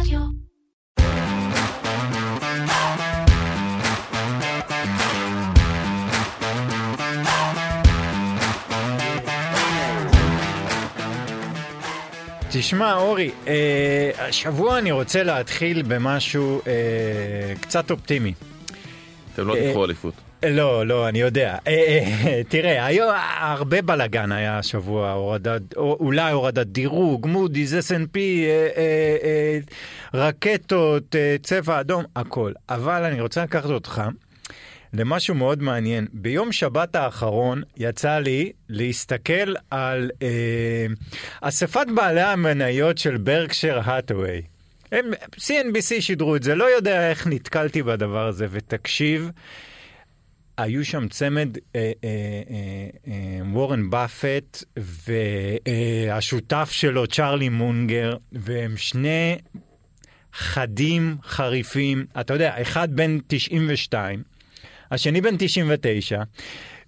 רדיו. תשמע, אורי, אה, השבוע אני רוצה להתחיל במשהו אה, קצת אופטימי. אתם לא אה, תיקחו אליפות. לא, לא, אני יודע. אה, אה, תראה, היו הרבה בלאגן היה השבוע, אולי הורדת דירוג, מודי'ס, S&P, אה, רקטות, צבע אדום, הכל. אבל אני רוצה לקחת אותך למשהו מאוד מעניין. ביום שבת האחרון יצא לי להסתכל על אספת בעלי המניות של ברקשר האטווי. CNBC שידרו את זה, לא יודע איך נתקלתי בדבר הזה, ותקשיב, היו שם צמד אה, אה, אה, אה, וורן באפט והשותף שלו צ'רלי מונגר, והם שני חדים חריפים, אתה יודע, אחד בן 92, השני בן 99,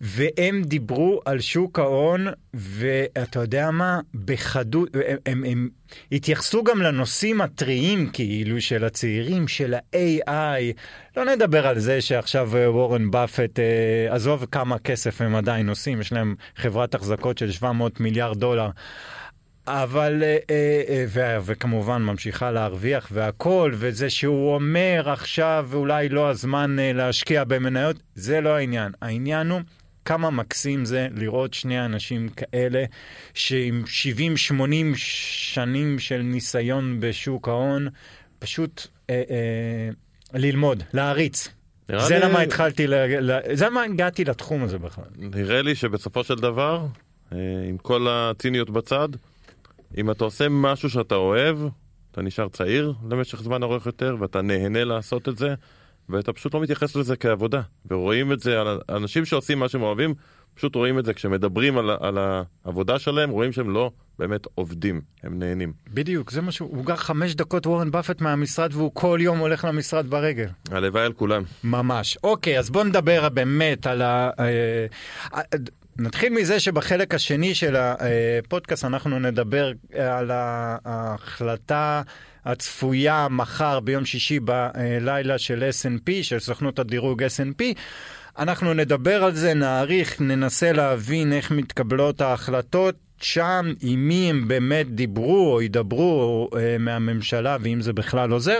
והם דיברו על שוק ההון, ואתה יודע מה? בחדות, הם, הם, הם התייחסו גם לנושאים הטריים כאילו של הצעירים, של ה-AI. לא נדבר על זה שעכשיו אה, וורן באפט, אה, עזוב כמה כסף הם עדיין עושים, יש להם חברת החזקות של 700 מיליארד דולר. אבל, אה, וכמובן ממשיכה להרוויח והכל, וזה שהוא אומר עכשיו ואולי לא הזמן להשקיע במניות, זה לא העניין. העניין הוא כמה מקסים זה לראות שני אנשים כאלה שעם 70-80 שנים של ניסיון בשוק ההון, פשוט אה, אה, ללמוד, להעריץ. זה לי- למה התחלתי, ל... ל... זה למה הגעתי לתחום הזה בכלל. נראה לי שבסופו של דבר, אה, עם כל הציניות בצד, אם אתה עושה משהו שאתה אוהב, אתה נשאר צעיר למשך זמן ארוך יותר, ואתה נהנה לעשות את זה, ואתה פשוט לא מתייחס לזה כעבודה. ורואים את זה, על אנשים שעושים מה שהם אוהבים, פשוט רואים את זה כשמדברים על, על העבודה שלהם, רואים שהם לא באמת עובדים, הם נהנים. בדיוק, זה משהו, הוא גר חמש דקות וורן באפט מהמשרד והוא כל יום הולך למשרד ברגל. הלוואי על כולם. ממש. אוקיי, אז בוא נדבר באמת על ה... אה, אה, נתחיל מזה שבחלק השני של הפודקאסט אנחנו נדבר על ההחלטה הצפויה מחר ביום שישי בלילה של S&P, של סוכנות הדירוג S&P. אנחנו נדבר על זה, נעריך, ננסה להבין איך מתקבלות ההחלטות. שם עם מי הם באמת דיברו או ידברו אה, מהממשלה ואם זה בכלל עוזר.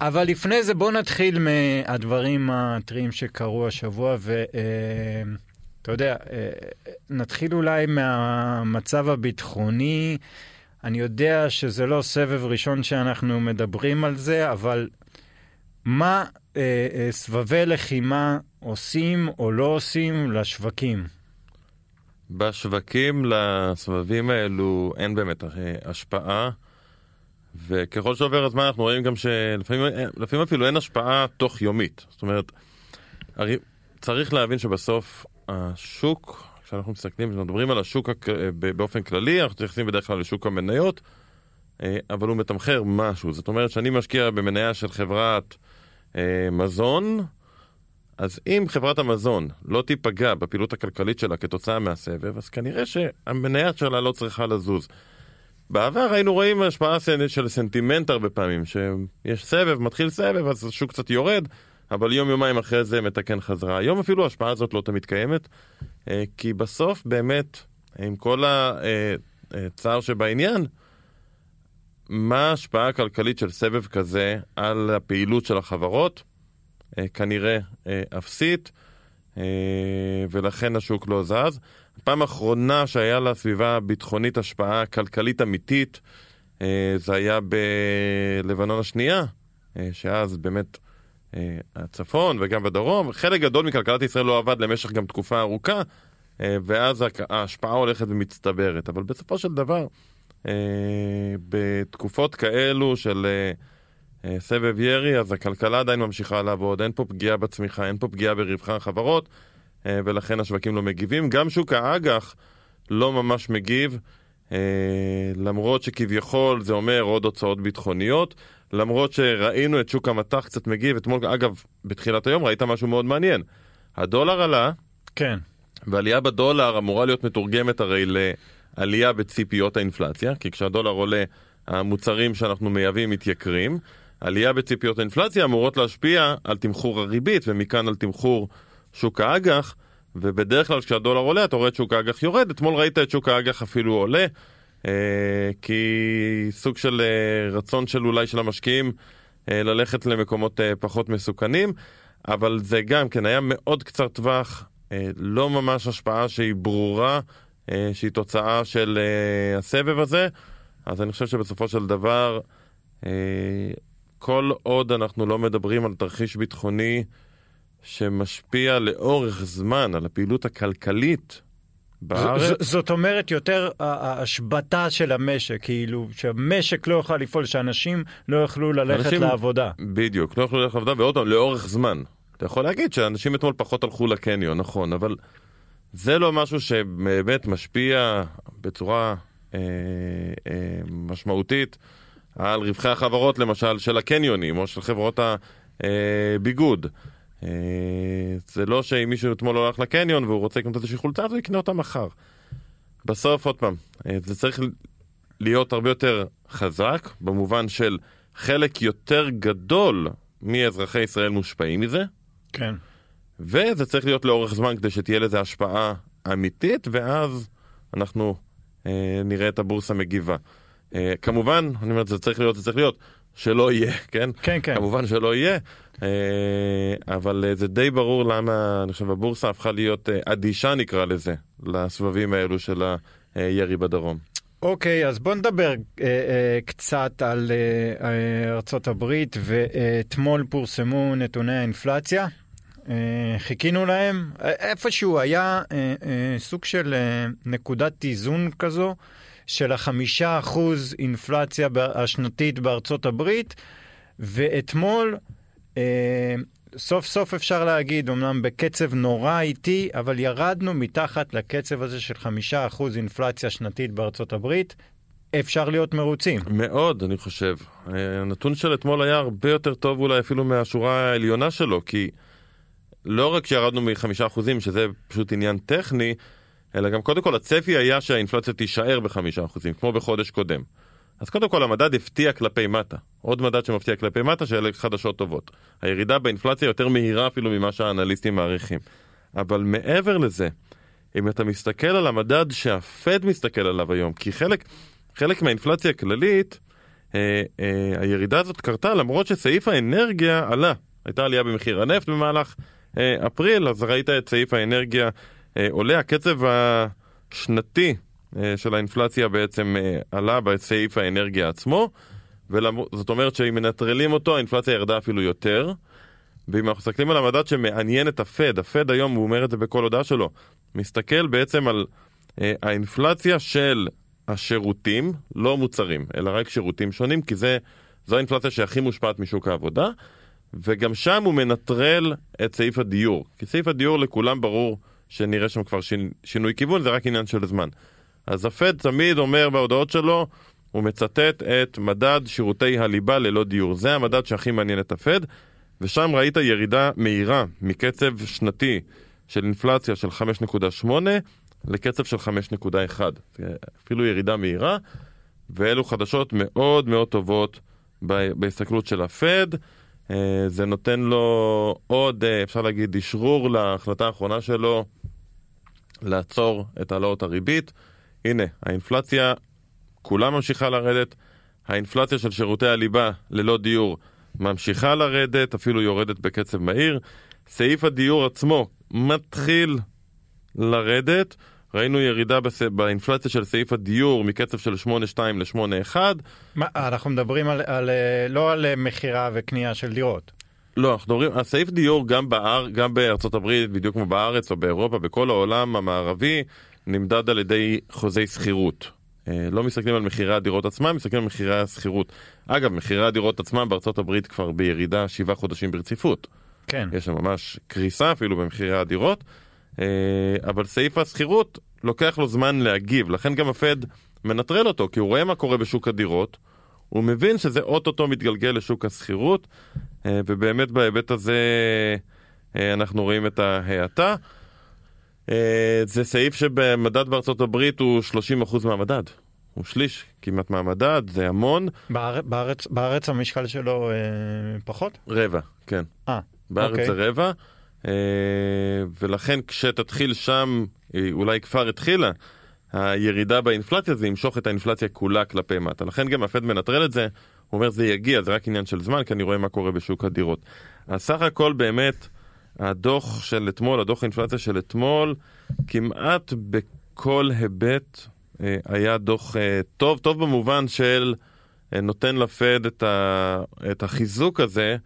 אבל לפני זה בואו נתחיל מהדברים הטריים שקרו השבוע ואתה יודע, אה, נתחיל אולי מהמצב הביטחוני. אני יודע שזה לא סבב ראשון שאנחנו מדברים על זה, אבל מה אה, אה, סבבי לחימה עושים או לא עושים לשווקים? בשווקים לסבבים האלו אין באמת השפעה, וככל שעובר הזמן אנחנו רואים גם שלפעמים לפעמים אפילו אין השפעה תוך יומית. זאת אומרת, צריך להבין שבסוף השוק, כשאנחנו מסתכלים, מדברים על השוק ב- באופן כללי, אנחנו מתייחסים בדרך כלל לשוק המניות, אה, אבל הוא מתמחר משהו. זאת אומרת שאני משקיע במניה של חברת אה, מזון, אז אם חברת המזון לא תיפגע בפעילות הכלכלית שלה כתוצאה מהסבב, אז כנראה שהמניה שלה לא צריכה לזוז. בעבר היינו רואים השפעה של סנטימנט הרבה פעמים, שיש סבב, מתחיל סבב, אז השוק קצת יורד, אבל יום יומיים אחרי זה מתקן חזרה. היום אפילו ההשפעה הזאת לא תמיד קיימת, אה, כי בסוף באמת, עם כל הצער שבעניין, מה ההשפעה הכלכלית של סבב כזה על הפעילות של החברות? אה, כנראה אה, אפסית, אה, ולכן השוק לא זז. הפעם האחרונה שהיה לסביבה הביטחונית השפעה כלכלית אמיתית, אה, זה היה בלבנון השנייה, אה, שאז באמת אה, הצפון וגם בדרום, חלק גדול מכלכלת ישראל לא עבד למשך גם תקופה ארוכה, אה, ואז ההשפעה הולכת ומצטברת. אבל בסופו של דבר, אה, בתקופות כאלו של... אה, אה, סבב ירי, אז הכלכלה עדיין ממשיכה לעבוד, אין פה פגיעה בצמיחה, אין פה פגיעה ברווחי החברות, אה, ולכן השווקים לא מגיבים. גם שוק האג"ח לא ממש מגיב, אה, למרות שכביכול זה אומר עוד הוצאות ביטחוניות, למרות שראינו את שוק המטח קצת מגיב. אתמול, אגב, בתחילת היום ראית משהו מאוד מעניין. הדולר עלה, כן. ועלייה בדולר אמורה להיות מתורגמת הרי לעלייה בציפיות האינפלציה, כי כשהדולר עולה המוצרים שאנחנו מייבאים מתייקרים. עלייה בציפיות האינפלציה אמורות להשפיע על תמחור הריבית ומכאן על תמחור שוק האג"ח ובדרך כלל כשהדולר עולה אתה רואה את שוק האג"ח יורד, אתמול ראית את שוק האג"ח אפילו עולה כי סוג של אה, רצון של אולי של המשקיעים אה, ללכת למקומות אה, פחות מסוכנים אבל זה גם כן היה מאוד קצר טווח, אה, לא ממש השפעה שהיא ברורה, אה, שהיא תוצאה של אה, הסבב הזה. אז אני חושב שבסופו של דבר אה, כל עוד אנחנו לא מדברים על תרחיש ביטחוני שמשפיע לאורך זמן על הפעילות הכלכלית בארץ. ז- זאת אומרת יותר ההשבתה של המשק, כאילו שהמשק לא יוכל לפעול, שאנשים לא יוכלו ללכת אנשים- לעבודה. בדיוק, לא יכלו ללכת לעבודה, ועוד פעם, לאורך זמן. אתה יכול להגיד שאנשים אתמול פחות הלכו לקניון, נכון, אבל זה לא משהו שבאמת משפיע בצורה אה, אה, משמעותית על רווחי החברות, למשל, של הקניונים, או של חברות הביגוד. אה, זה לא שאם מישהו אתמול הלך לקניון והוא רוצה לקנות איזושהי חולצה, אז הוא יקנה אותה מחר. בסוף, עוד פעם, אה, זה צריך להיות הרבה יותר חזק, במובן של חלק יותר גדול מאזרחי ישראל מושפעים מזה, כן. וזה צריך להיות לאורך זמן כדי שתהיה לזה השפעה אמיתית, ואז אנחנו אה, נראה את הבורסה מגיבה. אה, כמובן, אני אומר, זה צריך להיות, זה צריך להיות, שלא יהיה, כן? כן, כן. כמובן שלא יהיה, אה, אבל אה, זה די ברור למה, אני חושב, הבורסה הפכה להיות אה, אדישה, נקרא לזה, לסבבים האלו של הירי בדרום. אוקיי, אז בוא נדבר אה, אה, קצת על אה, ארצות הברית, ואתמול פורסמו נתוני האינפלציה. אה, חיכינו להם. איפשהו היה אה, אה, סוג של אה, נקודת איזון כזו, של החמישה אחוז אינפלציה השנתית בארצות הברית, ואתמול אה, סוף סוף אפשר להגיד, אמנם בקצב נורא איטי, אבל ירדנו מתחת לקצב הזה של חמישה אחוז אינפלציה שנתית בארצות הברית. אפשר להיות מרוצים. מאוד, אני חושב. אה, הנתון של אתמול היה הרבה יותר טוב אולי אפילו מהשורה העליונה שלו, כי לא רק שירדנו מחמישה אחוזים, שזה פשוט עניין טכני, אלא גם קודם כל הצפי היה שהאינפלציה תישאר בחמישה אחוזים, כמו בחודש קודם. אז קודם כל המדד הפתיע כלפי מטה. עוד מדד שמפתיע כלפי מטה, שאלה חדשות טובות. הירידה באינפלציה יותר מהירה אפילו ממה שהאנליסטים מעריכים. אבל מעבר לזה, אם אתה מסתכל על המדד שהפד מסתכל עליו היום, כי חלק, חלק מהאינפלציה הכללית, אה, אה, הירידה הזאת קרתה למרות שסעיף האנרגיה עלה. הייתה עלייה במחיר הנפט במהלך אה, אפריל, אז ראית את סעיף האנרגיה עולה. הקצב השנתי אה, של האינפלציה בעצם אה, עלה בסעיף האנרגיה עצמו, וזאת אומרת שאם מנטרלים אותו, האינפלציה ירדה אפילו יותר. ואם אנחנו מסתכלים על המדד שמעניין את הפד, הפד היום, הוא אומר את זה בכל הודעה שלו, מסתכל בעצם על אה, האינפלציה של השירותים, לא מוצרים, אלא רק שירותים שונים, כי זה, זו האינפלציה שהכי מושפעת משוק העבודה, וגם שם הוא מנטרל את סעיף הדיור. כי סעיף הדיור לכולם ברור שנראה שם כבר שינ, שינוי כיוון, זה רק עניין של זמן. אז הפד תמיד אומר בהודעות שלו, הוא מצטט את מדד שירותי הליבה ללא דיור. זה המדד שהכי מעניין את הפד, ושם ראית ירידה מהירה מקצב שנתי של אינפלציה של 5.8 לקצב של 5.1. אפילו ירידה מהירה, ואלו חדשות מאוד מאוד טובות בהסתכלות של הפד. זה נותן לו עוד, אפשר להגיד, אשרור להחלטה האחרונה שלו לעצור את העלאות הריבית. הנה, האינפלציה כולה ממשיכה לרדת, האינפלציה של שירותי הליבה ללא דיור ממשיכה לרדת, אפילו יורדת בקצב מהיר. סעיף הדיור עצמו מתחיל לרדת. ראינו ירידה בס... באינפלציה של סעיף הדיור מקצב של 8.2 ל-8.1. מה, אנחנו מדברים על, על, לא על מכירה וקנייה של דירות. לא, אנחנו מדברים, הסעיף דיור גם, באר, גם בארצות הברית, בדיוק כמו בארץ או באירופה, בכל העולם המערבי, נמדד על ידי חוזי שכירות. לא מסתכלים על מחירי הדירות עצמם, מסתכלים על מחירי השכירות. אגב, מחירי הדירות עצמם בארצות הברית כבר בירידה שבעה חודשים ברציפות. כן. יש שם ממש קריסה אפילו במחירי הדירות. אבל סעיף השכירות לוקח לו זמן להגיב, לכן גם הפד מנטרל אותו, כי הוא רואה מה קורה בשוק הדירות, הוא מבין שזה אוטוטו מתגלגל לשוק השכירות, ובאמת בהיבט הזה אנחנו רואים את ההאטה. זה סעיף שבמדד בארצות הברית הוא 30% מהמדד. הוא שליש כמעט מהמדד, זה המון. בארץ, בארץ, בארץ המשקל שלו אה, פחות? רבע, כן. אה, בארץ אוקיי. זה רבע, אה, ולכן כשתתחיל שם, אולי כבר התחילה, הירידה באינפלציה זה ימשוך את האינפלציה כולה כלפי מטה. לכן גם הפד מנטרל את זה, הוא אומר זה יגיע, זה רק עניין של זמן, כי אני רואה מה קורה בשוק הדירות. אז סך הכל באמת, הדוח של אתמול, הדוח האינפלציה של אתמול, כמעט בכל היבט אה, היה דוח אה, טוב, טוב במובן של אה, נותן לפד את, ה, את החיזוק הזה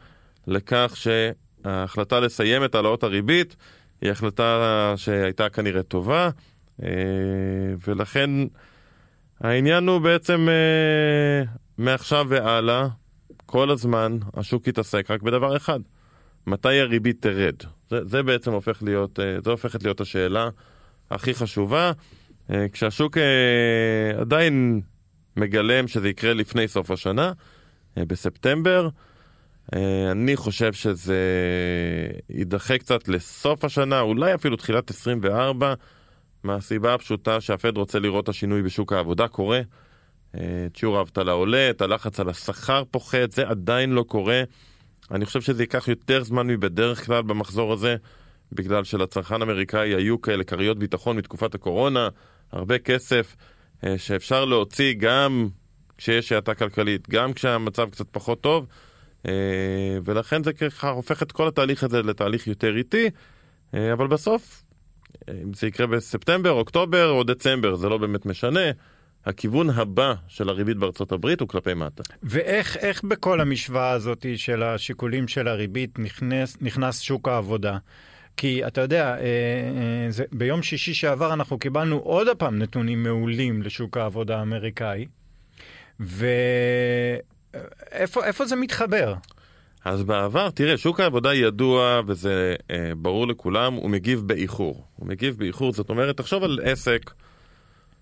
לכך שההחלטה לסיים את העלאות הריבית היא החלטה שהייתה כנראה טובה, ולכן העניין הוא בעצם אה, מעכשיו והלאה, כל הזמן השוק יתעסק רק בדבר אחד, מתי הריבית תרד. זה, זה בעצם הופך להיות, אה, זה הופכת להיות השאלה הכי חשובה. אה, כשהשוק אה, עדיין מגלם שזה יקרה לפני סוף השנה, אה, בספטמבר, אה, אני חושב שזה יידחה קצת לסוף השנה, אולי אפילו תחילת 24, מהסיבה הפשוטה שהפד רוצה לראות את השינוי בשוק העבודה קורה. אה, את שיעור האבטלה עולה, את הלחץ על השכר פוחת, זה עדיין לא קורה. אני חושב שזה ייקח יותר זמן מבדרך כלל במחזור הזה, בגלל שלצרכן האמריקאי היו כאלה כריות ביטחון מתקופת הקורונה, הרבה כסף אה, שאפשר להוציא גם כשיש האטה כלכלית, גם כשהמצב קצת פחות טוב, אה, ולכן זה ככה הופך את כל התהליך הזה לתהליך יותר איטי, אה, אבל בסוף, אה, אם זה יקרה בספטמבר, אוקטובר או דצמבר, זה לא באמת משנה. הכיוון הבא של הריבית בארצות הברית הוא כלפי מטה. ואיך איך בכל המשוואה הזאת של השיקולים של הריבית נכנס, נכנס שוק העבודה? כי אתה יודע, אה, אה, זה, ביום שישי שעבר אנחנו קיבלנו עוד הפעם נתונים מעולים לשוק העבודה האמריקאי, ואיפה זה מתחבר? אז בעבר, תראה, שוק העבודה ידוע, וזה אה, ברור לכולם, הוא מגיב באיחור. הוא מגיב באיחור, זאת אומרת, תחשוב על עסק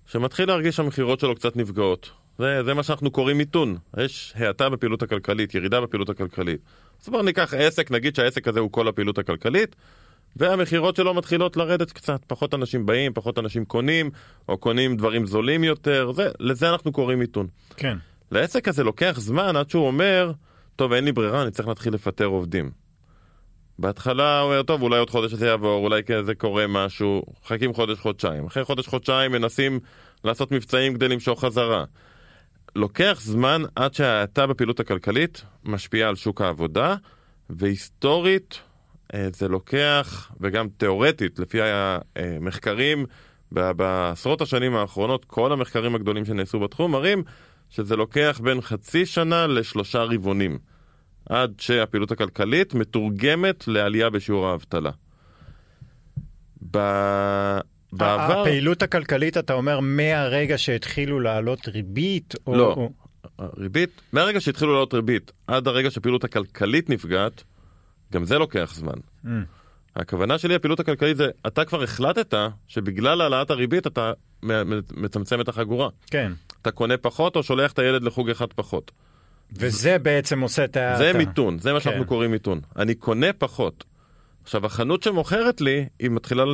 שמתחיל להרגיש שהמכירות שלו קצת נפגעות. זה, זה מה שאנחנו קוראים מיתון. יש האטה בפעילות הכלכלית, ירידה בפעילות הכלכלית. אז בואו ניקח עסק, נגיד שהעסק הזה הוא כל הפעילות הכלכלית, והמכירות שלו מתחילות לרדת קצת. פחות אנשים באים, פחות אנשים קונים, או קונים דברים זולים יותר, זה, לזה אנחנו קוראים מיתון. כן. לעסק הזה לוקח זמן עד שהוא אומר, טוב, אין לי ברירה, אני צריך להתחיל לפטר עובדים. בהתחלה הוא אומר, טוב, אולי עוד חודש זה יעבור, אולי זה קורה משהו, חכים חודש-חודשיים. אחרי חודש-חודשיים מנסים לעשות מבצעים כדי למשוך חזרה. לוקח זמן עד שההאטה בפעילות הכלכלית משפיעה על שוק העבודה, והיסטורית אה, זה לוקח, וגם תיאורטית, לפי המחקרים, בעשרות השנים האחרונות, כל המחקרים הגדולים שנעשו בתחום מראים שזה לוקח בין חצי שנה לשלושה רבעונים. עד שהפעילות הכלכלית מתורגמת לעלייה בשיעור האבטלה. ב... בעבר... הפעילות הכלכלית, אתה אומר, מהרגע שהתחילו לעלות ריבית? או... לא, או... ריבית, מהרגע שהתחילו לעלות ריבית עד הרגע שהפעילות הכלכלית נפגעת, גם זה לוקח זמן. Mm. הכוונה שלי, הפעילות הכלכלית זה, אתה כבר החלטת שבגלל העלאת הריבית אתה מצמצם את החגורה. כן. אתה קונה פחות או שולח את הילד לחוג אחד פחות. וזה בעצם עושה את ההאטה. זה מיתון, זה מה כן. שאנחנו קוראים מיתון. אני קונה פחות. עכשיו, החנות שמוכרת לי, היא מתחילה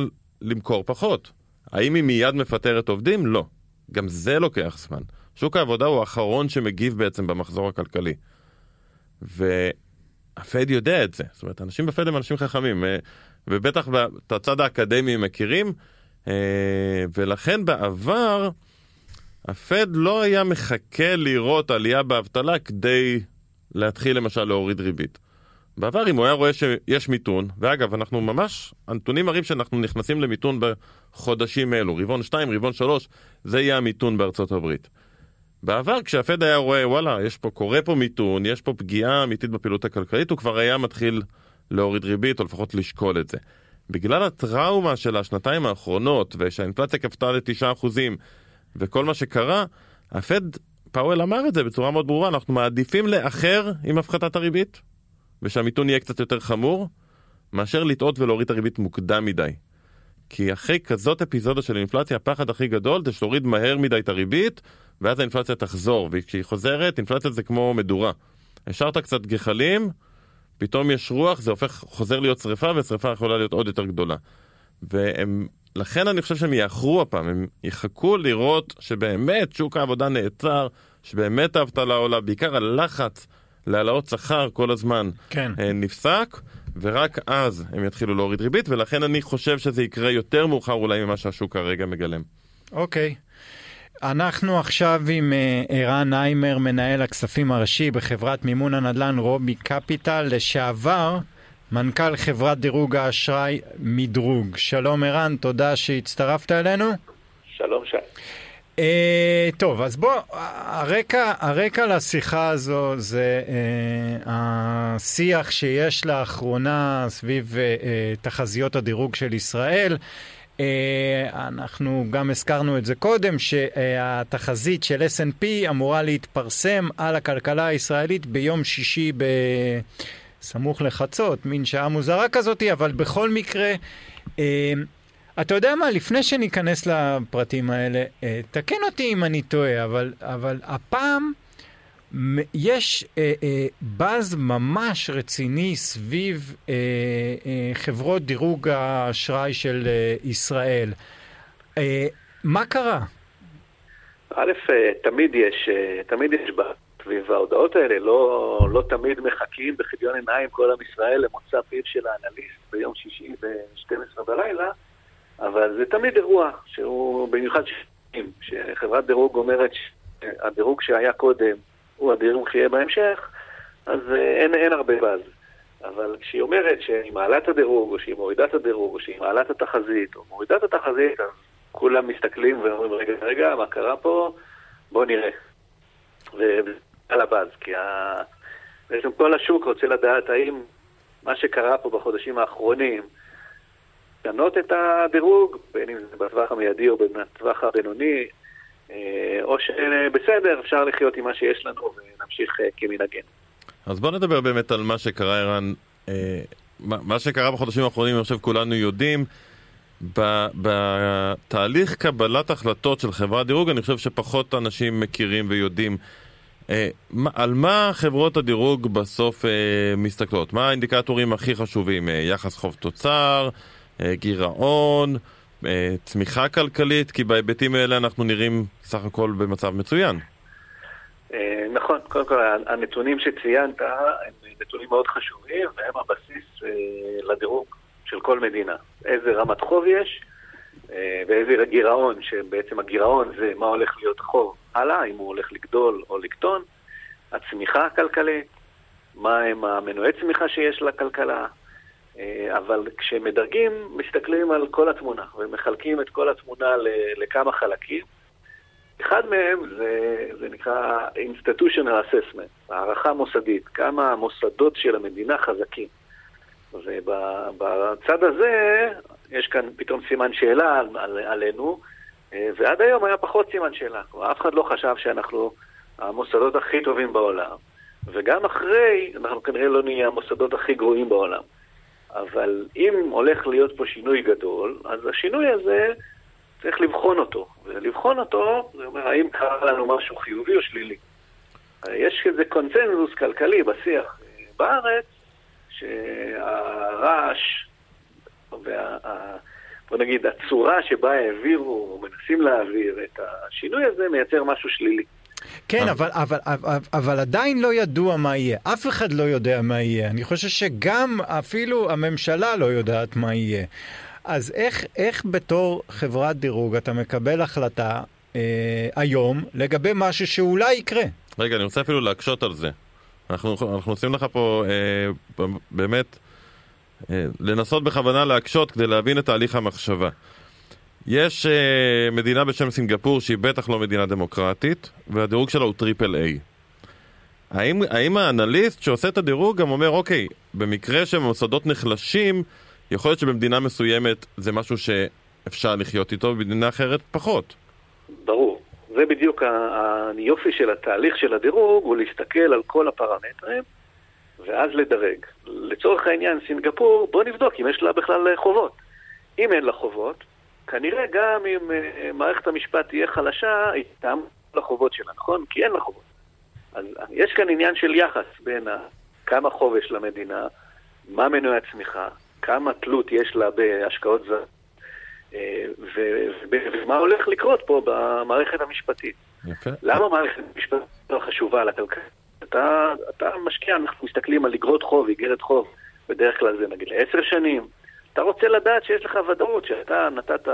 למכור פחות. האם היא מיד מפטרת עובדים? לא. גם זה לוקח זמן. שוק העבודה הוא האחרון שמגיב בעצם במחזור הכלכלי. והפד יודע את זה. זאת אומרת, אנשים בפד הם אנשים חכמים, אה, ובטח את הצד האקדמי הם מכירים, אה, ולכן בעבר... הפד לא היה מחכה לראות עלייה באבטלה כדי להתחיל למשל להוריד ריבית. בעבר אם הוא היה רואה שיש מיתון, ואגב אנחנו ממש, הנתונים מראים שאנחנו נכנסים למיתון בחודשים אלו, רבעון 2, רבעון 3, זה יהיה המיתון בארצות הברית. בעבר כשהפד היה רואה וואלה, יש פה, קורה פה מיתון, יש פה פגיעה אמיתית בפעילות הכלכלית, הוא כבר היה מתחיל להוריד ריבית או לפחות לשקול את זה. בגלל הטראומה של השנתיים האחרונות, ושהאינפלציה כפתה ל-9%, וכל מה שקרה, הפד, פאוול אמר את זה בצורה מאוד ברורה, אנחנו מעדיפים לאחר עם הפחתת הריבית, ושהמיתון יהיה קצת יותר חמור, מאשר לטעות ולהוריד את הריבית מוקדם מדי. כי אחרי כזאת אפיזודה של אינפלציה, הפחד הכי גדול זה שתוריד מהר מדי את הריבית, ואז האינפלציה תחזור, וכשהיא חוזרת, אינפלציה זה כמו מדורה. השארת קצת גחלים, פתאום יש רוח, זה הופך, חוזר להיות שריפה, ושריפה יכולה להיות עוד יותר גדולה. והם לכן אני חושב שהם יאחרו הפעם, הם יחכו לראות שבאמת שוק העבודה נעצר, שבאמת האבטלה עולה, בעיקר הלחץ להעלאות שכר כל הזמן כן. אה, נפסק, ורק אז הם יתחילו להוריד ריבית, ולכן אני חושב שזה יקרה יותר מאוחר אולי ממה שהשוק כרגע מגלם. אוקיי. אנחנו עכשיו עם אה, ערן ניימר, מנהל הכספים הראשי בחברת מימון הנדל"ן רובי קפיטל, לשעבר מנכ"ל חברת דירוג האשראי מדרוג. שלום ערן, תודה שהצטרפת אלינו. שלום שי. אה, טוב, אז בוא, הרקע, הרקע לשיחה הזו זה אה, השיח שיש לאחרונה סביב אה, תחזיות הדירוג של ישראל. אה, אנחנו גם הזכרנו את זה קודם, שהתחזית של S&P אמורה להתפרסם על הכלכלה הישראלית ביום שישי בסמוך לחצות, מין שעה מוזרה כזאת, אבל בכל מקרה, אה, אתה יודע מה, לפני שניכנס לפרטים האלה, אה, תקן אותי אם אני טועה, אבל, אבל הפעם יש אה, אה, באז ממש רציני סביב אה, אה, חברות דירוג האשראי של אה, ישראל. אה, מה קרה? א', אה, תמיד יש, אה, תמיד יש בה סביב ההודעות האלה, לא, לא תמיד מחכים בכיליון עיניים כל עם ישראל למוצא פיו של האנליסט ביום שישי ב-12 בלילה, אבל זה תמיד אירוע שהוא במיוחד שנים, שחברת דירוג אומרת שהדירוג שהיה קודם הוא הדירוג שיהיה בהמשך, אז אה, אין, אין הרבה באז. אבל כשהיא אומרת שהיא מעלה את הדירוג, או שהיא מורידה את הדירוג, או שהיא מעלה את התחזית, או מורידה את התחזית, אז כולם מסתכלים ואומרים, רגע, רגע, מה קרה פה? בואו נראה. ועל הבאז, כי ה... בעצם כל השוק רוצה לדעת האם מה שקרה פה בחודשים האחרונים, לשנות את הדירוג, בין אם זה בטווח המיידי או בטווח הבינוני, אה, או שבסדר, אפשר לחיות עם מה שיש לנו ונמשיך אה, כמנהגנו. אז בוא נדבר באמת על מה שקרה, ערן. אה, מה שקרה בחודשים האחרונים, אני חושב כולנו יודעים. בתהליך קבלת החלטות של חברת דירוג, אני חושב שפחות אנשים מכירים ויודעים על מה חברות הדירוג בסוף מסתכלות. מה האינדיקטורים הכי חשובים? יחס חוב תוצר, גירעון, צמיחה כלכלית, כי בהיבטים האלה אנחנו נראים סך הכל במצב מצוין. אה, נכון, קודם כל הנתונים שציינת הם נתונים מאוד חשובים והם הבסיס אה, לדירוג של כל מדינה. איזה רמת חוב יש אה, ואיזה גירעון, שבעצם הגירעון זה מה הולך להיות חוב הלאה, אם הוא הולך לגדול או לקטון, הצמיחה הכלכלית, מה הם המנועי צמיחה שיש לכלכלה, אבל כשמדרגים, מסתכלים על כל התמונה ומחלקים את כל התמונה לכמה חלקים. אחד מהם זה, זה נקרא institutional assessment, הערכה מוסדית, כמה המוסדות של המדינה חזקים. ובצד הזה יש כאן פתאום סימן שאלה על, על, עלינו, ועד היום היה פחות סימן שאלה. אף אחד לא חשב שאנחנו המוסדות הכי טובים בעולם, וגם אחרי, אנחנו כנראה לא נהיה המוסדות הכי גרועים בעולם. אבל אם הולך להיות פה שינוי גדול, אז השינוי הזה צריך לבחון אותו. ולבחון אותו, זה אומר, האם קרה לנו משהו חיובי או שלילי. יש איזה קונצנזוס כלכלי בשיח בארץ, שהרעש, וה, בוא נגיד, הצורה שבה העבירו, או מנסים להעביר את השינוי הזה, מייצר משהו שלילי. כן, אבל, אבל, אבל, אבל עדיין לא ידוע מה יהיה. אף אחד לא יודע מה יהיה. אני חושב שגם אפילו הממשלה לא יודעת מה יהיה. אז איך, איך בתור חברת דירוג אתה מקבל החלטה אה, היום לגבי משהו שאולי יקרה? רגע, אני רוצה אפילו להקשות על זה. אנחנו, אנחנו עושים לך פה אה, באמת אה, לנסות בכוונה להקשות כדי להבין את תהליך המחשבה. יש אה, מדינה בשם סינגפור שהיא בטח לא מדינה דמוקרטית, והדירוג שלה הוא triple A. האם, האם האנליסט שעושה את הדירוג גם אומר, אוקיי, במקרה שמוסדות נחלשים, יכול להיות שבמדינה מסוימת זה משהו שאפשר לחיות איתו, ובמדינה אחרת פחות. ברור. זה בדיוק היופי של התהליך של הדירוג, הוא להסתכל על כל הפרמטרים, ואז לדרג. לצורך העניין, סינגפור, בוא נבדוק אם יש לה בכלל חובות. אם אין לה חובות, כנראה גם אם uh, מערכת המשפט תהיה חלשה, היא תעמוד לחובות שלה, נכון? כי אין לה חובות. אז יש כאן עניין של יחס בין כמה חוב יש למדינה, מה מנועי הצמיחה, כמה תלות יש לה בהשקעות זרות, ומה הולך לקרות פה במערכת המשפטית. יפה. למה מערכת המשפטית לא חשובה לכלכלה? אתה, אתה משקיע, אנחנו מסתכלים על אגרות חוב, איגרת חוב, בדרך כלל זה נגיד לעשר שנים. אתה רוצה לדעת שיש לך ודאות שאתה נתת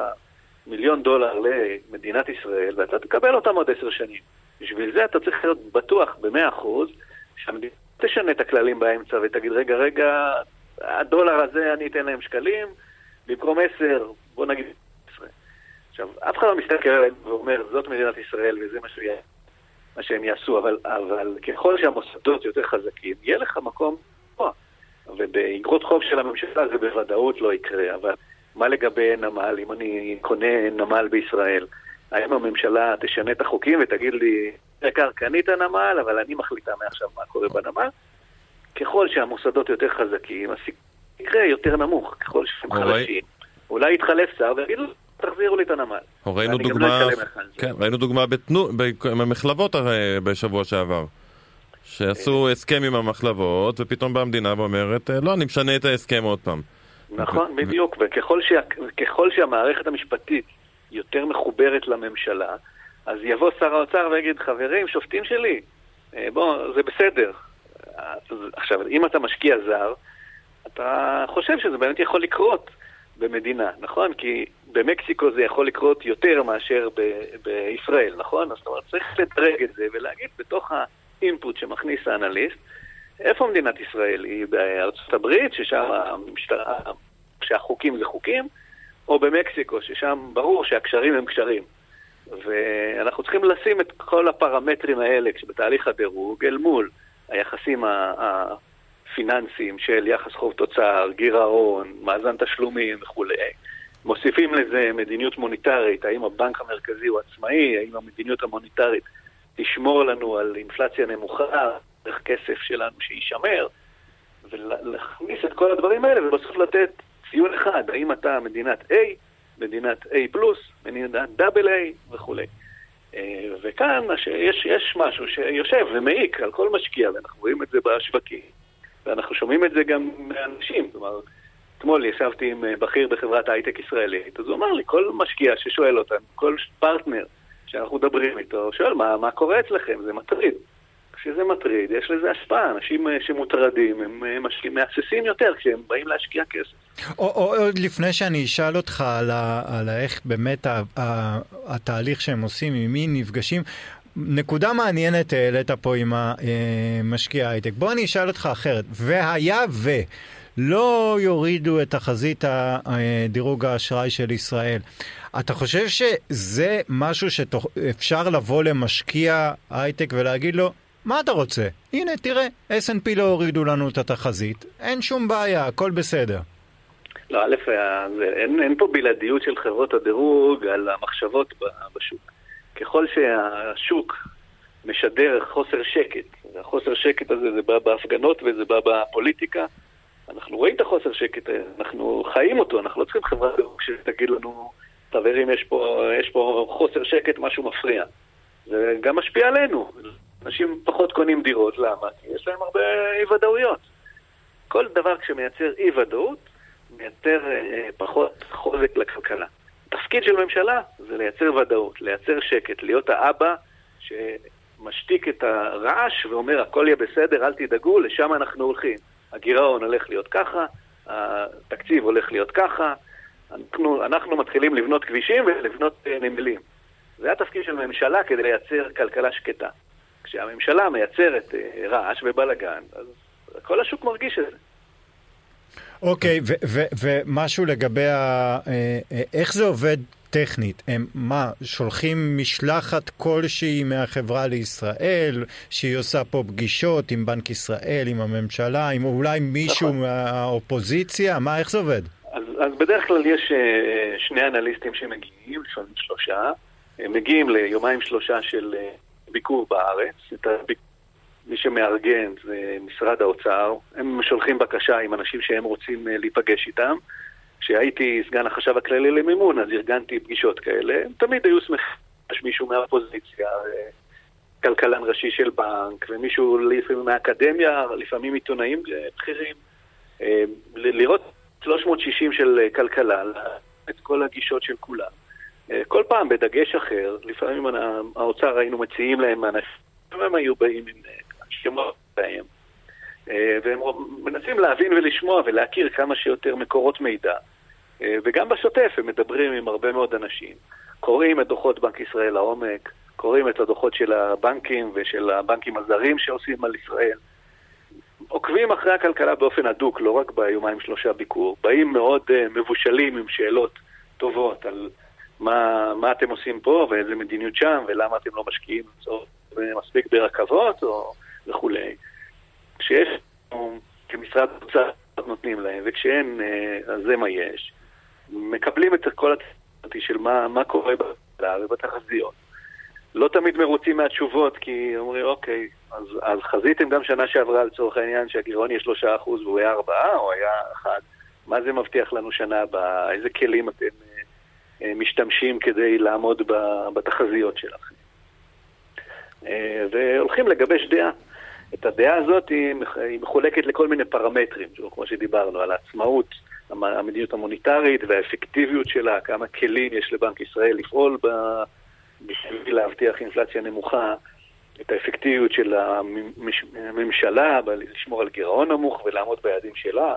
מיליון דולר למדינת ישראל ואתה תקבל אותם עוד עשר שנים. בשביל זה אתה צריך להיות בטוח במאה אחוז שהמדינה תשנה את הכללים באמצע ותגיד, רגע, רגע, הדולר הזה אני אתן להם שקלים, במקום עשר, בוא נגיד עשרה. עכשיו, אף אחד לא מסתכל עליהם ואומר, זאת מדינת ישראל וזה מה, שיהיה, מה שהם יעשו, אבל, אבל ככל שהמוסדות יותר חזקים, יהיה לך מקום פה. ובאגרות חוב של הממשלה זה בוודאות לא יקרה, אבל מה לגבי נמל, אם אני קונה נמל בישראל, האם הממשלה תשנה את החוקים ותגיד לי, יקר, קנית נמל, אבל אני מחליטה מעכשיו מה קורה בנמל? ככל שהמוסדות יותר חזקים, הסיכוי יקרה יותר נמוך, ככל שהם חלשים. אולי יתחלף שר ויגידו, תחזירו לי את הנמל. ראינו דוגמה, לא כן, ראינו דוגמה בתנו, במחלבות בשבוע שעבר. שעשו אה. הסכם עם המחלבות, ופתאום באה המדינה ואומרת, לא, אני משנה את ההסכם עוד פעם. נכון, בדיוק, וככל שה, שהמערכת המשפטית יותר מחוברת לממשלה, אז יבוא שר האוצר ויגיד, חברים, שופטים שלי, אה, בוא, זה בסדר. עכשיו, אם אתה משקיע זר, אתה חושב שזה באמת יכול לקרות במדינה, נכון? כי במקסיקו זה יכול לקרות יותר מאשר ב- בישראל, נכון? זאת אומרת, צריך לדרג את זה ולהגיד בתוך האינפוט שמכניס האנליסט, איפה מדינת ישראל? היא בארצות הברית, ששם המשטרה, שהחוקים זה חוקים, או במקסיקו, ששם ברור שהקשרים הם קשרים. ואנחנו צריכים לשים את כל הפרמטרים האלה בתהליך הדירוג אל מול היחסים הפיננסיים של יחס חוב תוצר, גירעון, מאזן תשלומים וכולי. מוסיפים לזה מדיניות מוניטרית, האם הבנק המרכזי הוא עצמאי, האם המדיניות המוניטרית תשמור לנו על אינפלציה נמוכה, דרך כסף שלנו שיישמר, ולהכניס את כל הדברים האלה ובסוף לתת ציון אחד, האם אתה מדינת A, מדינת A plus, מדינת double A וכולי. אה, וכאן יש, יש משהו שיושב ומעיק על כל משקיע, ואנחנו רואים את זה בשווקים, ואנחנו שומעים את זה גם מאנשים. כלומר, אתמול ישבתי עם אה, בכיר בחברת הייטק ישראלית, אז הוא אמר לי, כל משקיע ששואל אותנו, כל פרטנר שאנחנו מדברים איתו, שואל, מה, מה קורה אצלכם? זה מטריד. כשזה מטריד, יש לזה השפעה. אנשים אה, שמוטרדים, הם משקיעים, מהססים יותר כשהם באים להשקיע כסף. או, עוד לפני שאני אשאל אותך על, ה, על איך באמת ה, ה, התהליך שהם עושים, עם מי נפגשים, נקודה מעניינת העלית פה עם המשקיע אה, הייטק. בוא אני אשאל אותך אחרת. והיה ו... לא יורידו את תחזית דירוג האשראי של ישראל. אתה חושב שזה משהו שאפשר לבוא למשקיע הייטק ולהגיד לו, מה אתה רוצה? הנה, תראה, S&P לא הורידו לנו את התחזית, אין שום בעיה, הכל בסדר. לא, א', אין, אין פה בלעדיות של חברות הדירוג על המחשבות בשוק. ככל שהשוק משדר חוסר שקט, והחוסר שקט הזה זה בא בהפגנות וזה בא בפוליטיקה, אנחנו רואים את החוסר שקט, אנחנו חיים אותו, אנחנו לא צריכים חברת דירוג שתגיד לנו, חברים, יש יש פה חוסר שקט, משהו מפריע. זה גם משפיע עלינו. אנשים פחות קונים דירות, למה? כי יש להם הרבה אי-ודאויות. כל דבר שמייצר אי-ודאות, מייצר אה, פחות חוזק לכלכלה. התפקיד של ממשלה זה לייצר ודאות, לייצר שקט, להיות האבא שמשתיק את הרעש ואומר הכל יהיה בסדר, אל תדאגו, לשם אנחנו הולכים. הגירעון הולך להיות ככה, התקציב הולך להיות ככה, אנחנו, אנחנו מתחילים לבנות כבישים ולבנות אה, נמלים. זה התפקיד של ממשלה כדי לייצר כלכלה שקטה. כשהממשלה מייצרת אה, רעש ובלאגן, אז כל השוק מרגיש את זה. אוקיי, ומשהו לגבי ה... אה, איך זה עובד טכנית? הם מה, שולחים משלחת כלשהי מהחברה לישראל, שהיא עושה פה פגישות עם בנק ישראל, עם הממשלה, עם אולי מישהו נכון. מהאופוזיציה? מה, איך זה עובד? אז, אז בדרך כלל יש שני אנליסטים שמגיעים, לפעמים שלושה, הם מגיעים ליומיים שלושה של ביקור בארץ, את הביק... מי שמארגן זה משרד האוצר, הם שולחים בקשה עם אנשים שהם רוצים אה, להיפגש איתם. כשהייתי סגן החשב הכללי למימון, אז ארגנתי פגישות כאלה, הם תמיד היו שמחים, יש מישהו מהאופוזיציה, אה, כלכלן ראשי של בנק, ומישהו לפעמים מהאקדמיה, לפעמים עיתונאים אה, בכירים, לראות 360 של כלכלה, את כל הגישות של כולם. אה, כל פעם בדגש אחר, לפעמים האוצר היינו מציעים להם אנשים, הם היו באים עם אה, שמות בהם, והם מנסים להבין ולשמוע ולהכיר כמה שיותר מקורות מידע. וגם בשוטף הם מדברים עם הרבה מאוד אנשים, קוראים את דוחות בנק ישראל לעומק, קוראים את הדוחות של הבנקים ושל הבנקים הזרים שעושים על ישראל. עוקבים אחרי הכלכלה באופן הדוק, לא רק ביומיים שלושה ביקור, באים מאוד uh, מבושלים עם שאלות טובות על מה, מה אתם עושים פה ואיזה מדיניות שם ולמה אתם לא משקיעים מספיק ברכבות או וכולי. כשיש, כמשרד אוצר נותנים להם, וכשאין, uh, אז זה מה יש. מקבלים את כל התחזיות של מה, מה קורה בכלכלה ובתחזיות. לא תמיד מרוצים מהתשובות, כי אומרים, אוקיי, אז, אז חזיתם גם שנה שעברה לצורך העניין שהגירעון יהיה שלושה אחוז והוא היה ארבעה או היה אחד. מה זה מבטיח לנו שנה הבאה? איזה כלים אתם אה, אה, משתמשים כדי לעמוד בתחזיות שלכם? אה, והולכים לגבש דעה. את הדעה הזאת היא, מחולקת לכל מיני פרמטרים, כמו שדיברנו, על העצמאות, המדיניות המוניטרית והאפקטיביות שלה, כמה כלים יש לבנק ישראל לפעול ב... בשביל להבטיח אינפלציה נמוכה, את האפקטיביות של הממשלה לשמור על גירעון נמוך ולעמוד ביעדים שלה,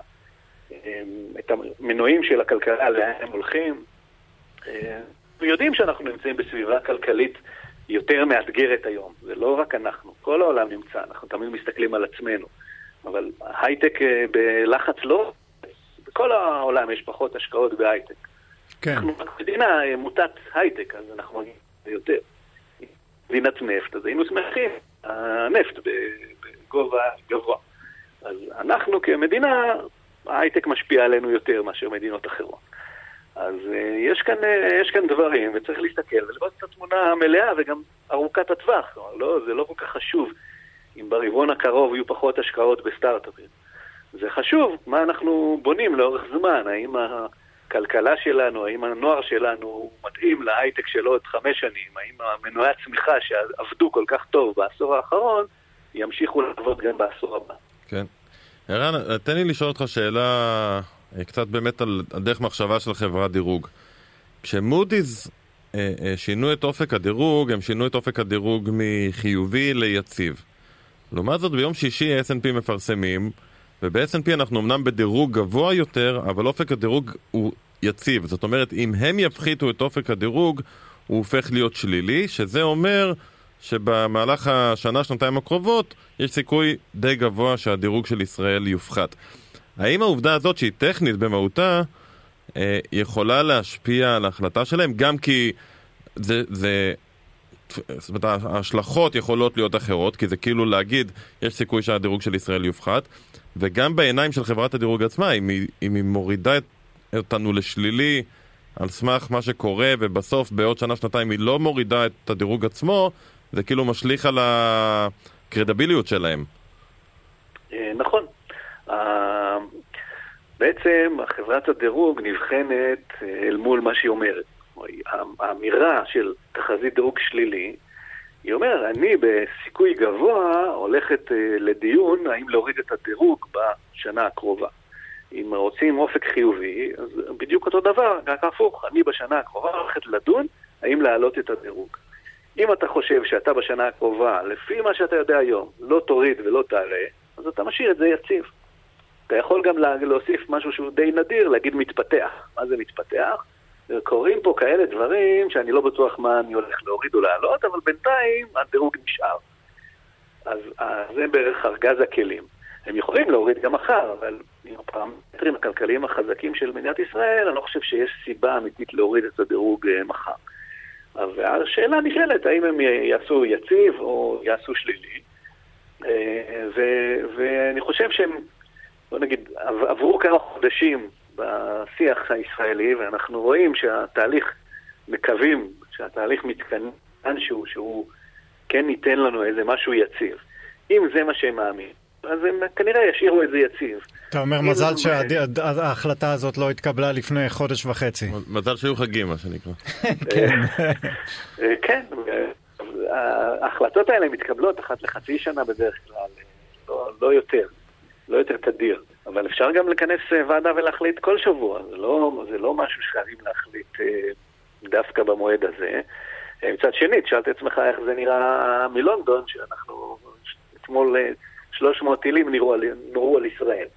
את המנועים של הכלכלה, לאן הם הולכים. אנחנו יודעים שאנחנו נמצאים בסביבה כלכלית יותר מאתגרת היום, זה לא רק אנחנו, כל העולם נמצא, אנחנו תמיד מסתכלים על עצמנו, אבל הייטק אה, בלחץ לא, בכל העולם יש פחות השקעות בהייטק. כן. אנחנו מדינה אה, מוטת הייטק, אז אנחנו מגיעים יותר. מדינת נפט, אז היינו שמחים, הנפט בגובה גבוה. אז אנחנו כמדינה, ההייטק משפיע עלינו יותר מאשר מדינות אחרות. אז uh, יש, כאן, uh, יש כאן דברים, וצריך להסתכל ולראות את התמונה המלאה וגם ארוכת הטווח. לא, זה לא כל כך חשוב אם ברבעון הקרוב יהיו פחות השקעות בסטארט-אפים. זה חשוב מה אנחנו בונים לאורך זמן, האם הכלכלה שלנו, האם הנוער שלנו מתאים להייטק של עוד חמש שנים, האם המנועי הצמיחה שעבדו כל כך טוב בעשור האחרון, ימשיכו לעבוד גם בעשור הבא. כן. ערן, תן לי לשאול אותך שאלה אה, קצת באמת על דרך מחשבה של חברת דירוג. כשמודי'ס אה, אה, שינו את אופק הדירוג, הם שינו את אופק הדירוג מחיובי ליציב. לעומת זאת ביום שישי S&P מפרסמים וב-S&P אנחנו אמנם בדירוג גבוה יותר, אבל אופק הדירוג הוא יציב. זאת אומרת, אם הם יפחיתו את אופק הדירוג, הוא הופך להיות שלילי, שזה אומר שבמהלך השנה, שנתיים הקרובות, יש סיכוי די גבוה שהדירוג של ישראל יופחת. האם העובדה הזאת, שהיא טכנית במהותה, אה, יכולה להשפיע על ההחלטה שלהם? גם כי זה, זה זאת אומרת, ההשלכות יכולות להיות אחרות, כי זה כאילו להגיד, יש סיכוי שהדירוג של ישראל יופחת, וגם בעיניים של חברת הדירוג עצמה, אם היא, אם היא מורידה את, אותנו לשלילי על סמך מה שקורה, ובסוף בעוד שנה-שנתיים היא לא מורידה את הדירוג עצמו, זה כאילו משליך על הקרדביליות שלהם. אה, נכון. בעצם חברת הדירוג נבחנת אה, אל מול מה שהיא אומרת. האמירה של תחזית דירוג שלילי, היא אומרת, אני בסיכוי גבוה הולכת uh, לדיון האם להוריד את הדירוג בשנה הקרובה. אם רוצים אופק חיובי, אז בדיוק אותו דבר, רק הפוך, אני בשנה הקרובה הולכת לדון האם להעלות את הדירוג. אם אתה חושב שאתה בשנה הקרובה, לפי מה שאתה יודע היום, לא תוריד ולא תעלה, אז אתה משאיר את זה יציב. אתה יכול גם להוסיף משהו שהוא די נדיר, להגיד מתפתח. מה זה מתפתח? קורים פה כאלה דברים שאני לא בטוח מה אני הולך להוריד או להעלות, אבל בינתיים הדירוג נשאר. אז, אז זה בערך ארגז הכלים. הם יכולים להוריד גם מחר, אבל עם הפרמטרים הכלכליים החזקים של מדינת ישראל, אני לא חושב שיש סיבה אמיתית להוריד את הדירוג אה, מחר. והשאלה נשאלת, האם הם יעשו יציב או יעשו שלילי. אה, ואני חושב שהם, בוא נגיד, עברו כמה חודשים בשיח הישראלי, ואנחנו רואים שהתהליך, מקווים שהתהליך מתכנן שהוא, שהוא כן ייתן לנו איזה משהו יציב. אם זה מה שהם מאמינים, אז הם כנראה ישאירו את זה יציב. אתה אומר מזל שההחלטה הזאת לא התקבלה לפני חודש וחצי. מזל שהיו חגים, מה שנקרא. כן. אה, כן, ההחלטות האלה מתקבלות אחת לחצי שנה בדרך כלל, לא, לא יותר, לא יותר תדיר. אבל אפשר גם לכנס ועדה ולהחליט כל שבוע, זה לא, זה לא משהו שחייבים להחליט דווקא במועד הזה. מצד שני, תשאל את עצמך איך זה נראה מלונדון, שאנחנו אתמול 300 טילים נורו על, נורו על ישראל.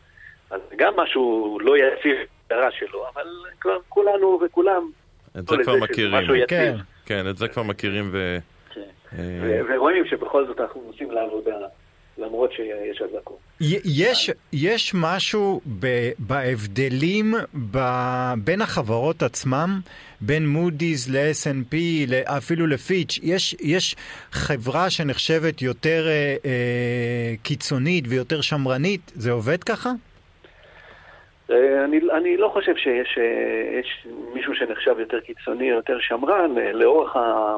אז גם משהו לא יציב בהגדרה שלו, אבל כבר כולנו וכולם... את זה כבר מכירים. כן. כן, את זה כבר מכירים ו... כן. אה, ורואים שבכל זאת אנחנו עושים לעבודה. למרות שיש אזעקות. יש, יש משהו ב, בהבדלים ב, בין החברות עצמם, בין מודי'ס ל-S&P, אפילו לפיץ', יש, יש חברה שנחשבת יותר אה, אה, קיצונית ויותר שמרנית, זה עובד ככה? אה, אני, אני לא חושב שיש אה, מישהו שנחשב יותר קיצוני, יותר שמרן, אה, לאורך ה...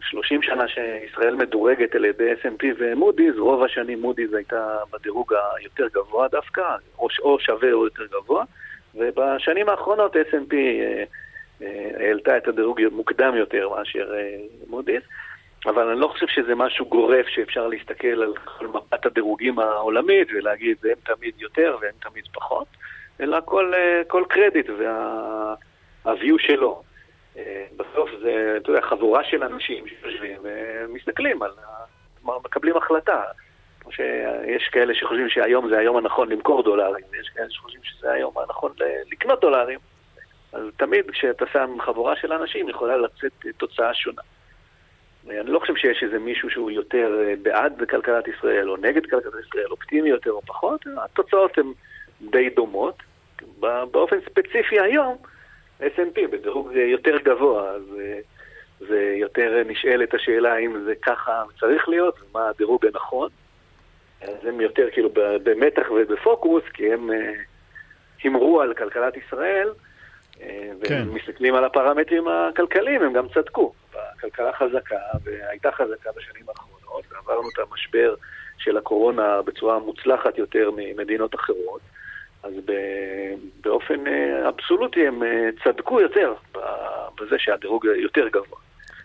30 שנה שישראל מדורגת על ידי S&P ומודי'ס, רוב השנים מודי'ס הייתה בדירוג היותר גבוה דווקא, או, או שווה או יותר גבוה, ובשנים האחרונות S&P אה, אה, העלתה את הדירוג מוקדם יותר מאשר אה, מודי'ס, אבל אני לא חושב שזה משהו גורף שאפשר להסתכל על כל מפת הדירוגים העולמית ולהגיד הם תמיד יותר והם תמיד פחות, אלא כל, כל קרדיט וה-view שלו. בסוף זה, אתה יודע, חבורה של אנשים שיושבים ומסתכלים על, מקבלים החלטה. כמו שיש כאלה שחושבים שהיום זה היום הנכון למכור דולרים, ויש כאלה שחושבים שזה היום הנכון לקנות דולרים. אז תמיד כשאתה שם חבורה של אנשים יכולה לצאת תוצאה שונה. אני לא חושב שיש איזה מישהו שהוא יותר בעד כלכלת ישראל או נגד כלכלת ישראל, אופטימי יותר או פחות, התוצאות הן די דומות. באופן ספציפי היום, S&P בדירוג יותר גבוה, אז זה יותר נשאלת השאלה האם זה ככה צריך להיות, ומה הדירוג הנכון. אז הם יותר כאילו במתח ובפוקוס, כי הם אה, הימרו על כלכלת ישראל, אה, כן. והם מסתכלים על הפרמטרים הכלכליים, הם גם צדקו. הכלכלה חזקה, והייתה חזקה בשנים האחרונות, ועברנו את המשבר של הקורונה בצורה מוצלחת יותר ממדינות אחרות. אז באופן אה, אבסולוטי הם אה, צדקו יותר בזה שהדירוג יותר גבוה.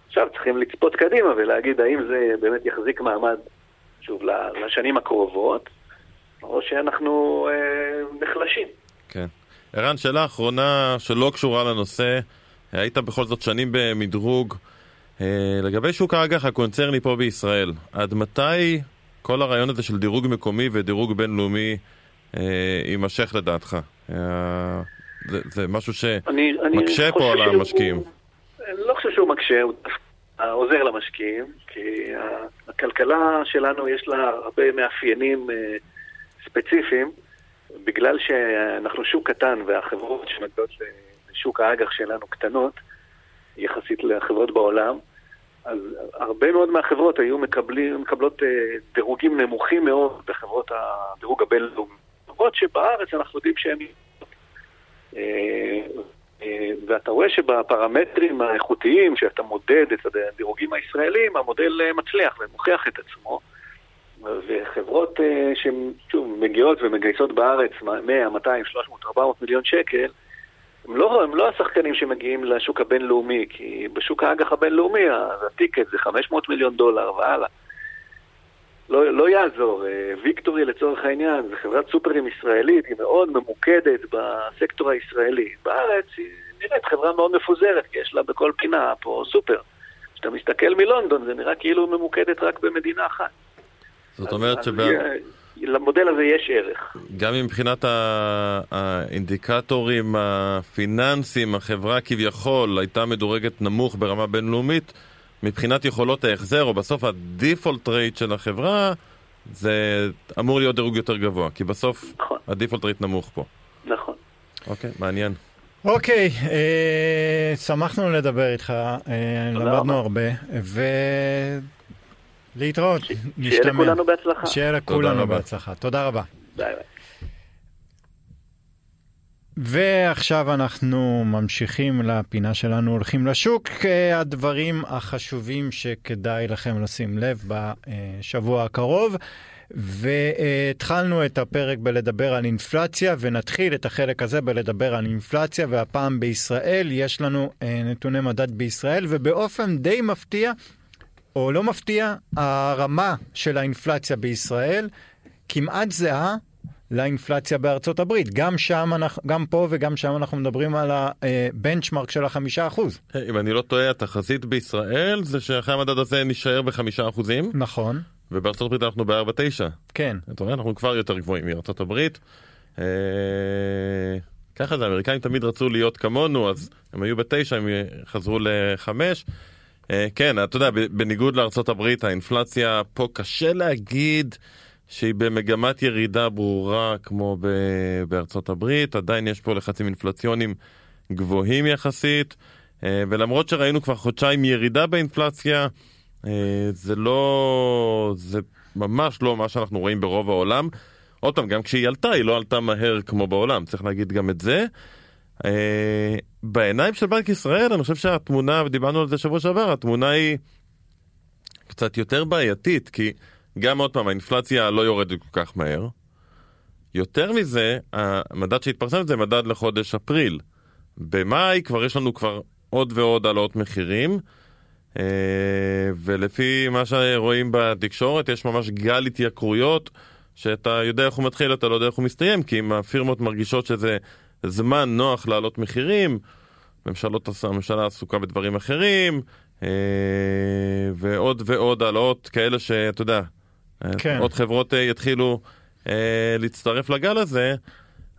עכשיו צריכים לצפות קדימה ולהגיד האם זה באמת יחזיק מעמד, שוב, לשנים הקרובות, או שאנחנו אה, נחלשים. כן. ערן, שאלה אחרונה שלא קשורה לנושא, היית בכל זאת שנים במדרוג. אה, לגבי שוק האג"ח הקונצרני פה בישראל, עד מתי כל הרעיון הזה של דירוג מקומי ודירוג בינלאומי יימשך לדעתך? אה, זה, זה משהו שמקשה פה על המשקיעים. אני לא חושב שהוא מקשה, הוא עוזר למשקיעים, כי הכלכלה שלנו יש לה הרבה מאפיינים אה, ספציפיים, בגלל שאנחנו שוק קטן והחברות שמגיעות לשוק האג"ח שלנו קטנות, יחסית לחברות בעולם, אז הרבה מאוד מהחברות היו מקבלים, מקבלות דירוגים נמוכים מאוד בחברות הדירוג הבינלאומי. למרות שבארץ אנחנו יודעים שהם... אה, אה, ואתה רואה שבפרמטרים האיכותיים, שאתה מודד את הדירוגים הישראלים, המודל אה, מצליח ומוכיח את עצמו. וחברות שהן, שוב, מגיעות ומגייסות בארץ 100, 200, 300, 400 מיליון שקל, הם לא, הם לא השחקנים שמגיעים לשוק הבינלאומי, כי בשוק האג"ח הבינלאומי הטיקט זה 500 מיליון דולר והלאה. לא, לא יעזור. אה, ויקטורי לצורך העניין זו חברת סופרים ישראלית, היא מאוד ממוקדת בסקטור הישראלי. בארץ היא נראית חברה מאוד מפוזרת, כי יש לה בכל פינה פה סופר. כשאתה מסתכל מלונדון זה נראה כאילו ממוקדת רק במדינה אחת. זאת אומרת שב... למודל הזה יש ערך. גם מבחינת האינדיקטורים הפיננסיים, החברה כביכול הייתה מדורגת נמוך ברמה בינלאומית, מבחינת יכולות ההחזר, או בסוף ה default rate של החברה, זה אמור להיות דירוג יותר גבוה, כי בסוף נכון. ה default rate נמוך פה. נכון. אוקיי, מעניין. אוקיי, אה, שמחנו לדבר איתך, אה, למדנו הרבה, ולהתראות, נשתמע. שיהיה לכולנו בהצלחה. שיהיה לכולנו בהצלחה. תודה רבה. bye bye. ועכשיו אנחנו ממשיכים לפינה שלנו, הולכים לשוק, הדברים החשובים שכדאי לכם לשים לב בשבוע הקרוב. והתחלנו את הפרק בלדבר על אינפלציה, ונתחיל את החלק הזה בלדבר על אינפלציה, והפעם בישראל יש לנו אה, נתוני מדד בישראל, ובאופן די מפתיע, או לא מפתיע, הרמה של האינפלציה בישראל כמעט זהה לאינפלציה בארצות הברית. גם שם, אנחנו, גם פה וגם שם אנחנו מדברים על הבנצ'מרק של החמישה אחוז. אם אני לא טועה, התחזית בישראל זה שאחרי המדד הזה נשאר בחמישה אחוזים, נכון, ובארצות הברית אנחנו בארבע תשע. כן. אתה רואה, אנחנו כבר יותר גבוהים מארצות הברית. אה, ככה זה, האמריקאים תמיד רצו להיות כמונו, אז הם היו בתשע, הם חזרו לחמש. אה, כן, אתה יודע, בניגוד לארצות הברית, האינפלציה פה קשה להגיד שהיא במגמת ירידה ברורה כמו בארצות הברית, עדיין יש פה לחצים אינפלציוניים גבוהים יחסית, אה, ולמרות שראינו כבר חודשיים ירידה באינפלציה, אה, זה לא, זה ממש לא מה שאנחנו רואים ברוב העולם. עוד פעם, גם כשהיא עלתה, היא לא עלתה מהר כמו בעולם, צריך להגיד גם את זה. אה, בעיניים של בנק ישראל, אני חושב שהתמונה, ודיברנו על זה שבוע שעבר, התמונה היא קצת יותר בעייתית, כי גם עוד פעם, האינפלציה לא יורדת כל כך מהר. יותר מזה, המדד שהתפרסם זה מדד לחודש אפריל. במאי כבר יש לנו כבר עוד ועוד העלאות מחירים, אה, ולפי מה שרואים בתקשורת, יש ממש גל התייקרויות, שאתה יודע איך הוא מתחיל, אתה לא יודע איך הוא מסתיים, כי אם הפירמות מרגישות שזה זמן נוח להעלות מחירים, ממשלות, הממשלה עסוקה בדברים אחרים, אה, ועוד ועוד העלאות כאלה שאתה יודע, כן. עוד חברות אה, יתחילו אה, להצטרף לגל הזה,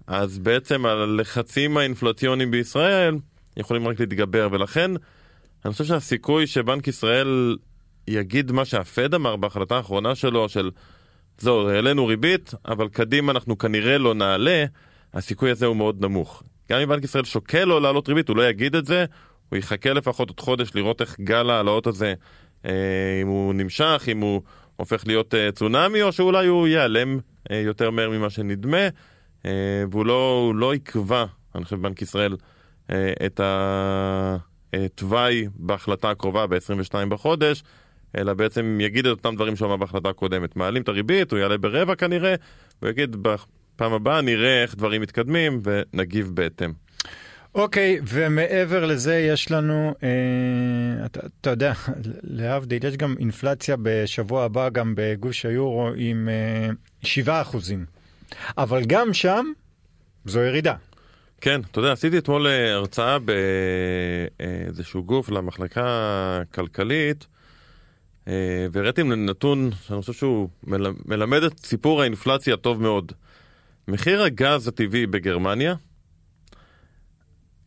אז בעצם הלחצים האינפלציוניים בישראל יכולים רק להתגבר, ולכן אני חושב שהסיכוי שבנק ישראל יגיד מה שהפד אמר בהחלטה האחרונה שלו, של זהו, העלינו ריבית, אבל קדימה אנחנו כנראה לא נעלה, הסיכוי הזה הוא מאוד נמוך. גם אם בנק ישראל שוקל לא להעלות ריבית, הוא לא יגיד את זה, הוא יחכה לפחות עוד חודש לראות איך גל ההעלאות הזה, אה, אם הוא נמשך, אם הוא הופך להיות אה, צונאמי, או שאולי הוא ייעלם אה, יותר מהר ממה שנדמה, אה, והוא לא, לא יקבע, אני חושב, בנק ישראל, את התוואי בהחלטה הקרובה ב-22 בחודש, אלא בעצם יגיד את אותם דברים שהוא אמר בהחלטה הקודמת. מעלים את הריבית, הוא יעלה ברבע כנראה, הוא יגיד בפעם הבאה נראה איך דברים מתקדמים ונגיב בהתאם. אוקיי, ומעבר לזה יש לנו, אה, אתה, אתה יודע, להבדיל, יש גם אינפלציה בשבוע הבא גם בגוש היורו עם אה, 7 אחוזים. אבל גם שם זו ירידה. כן, אתה יודע, עשיתי אתמול אה, הרצאה באיזשהו גוף למחלקה הכלכלית, אה, והראיתי נתון שאני חושב שהוא מל- מלמד את סיפור האינפלציה טוב מאוד. מחיר הגז הטבעי בגרמניה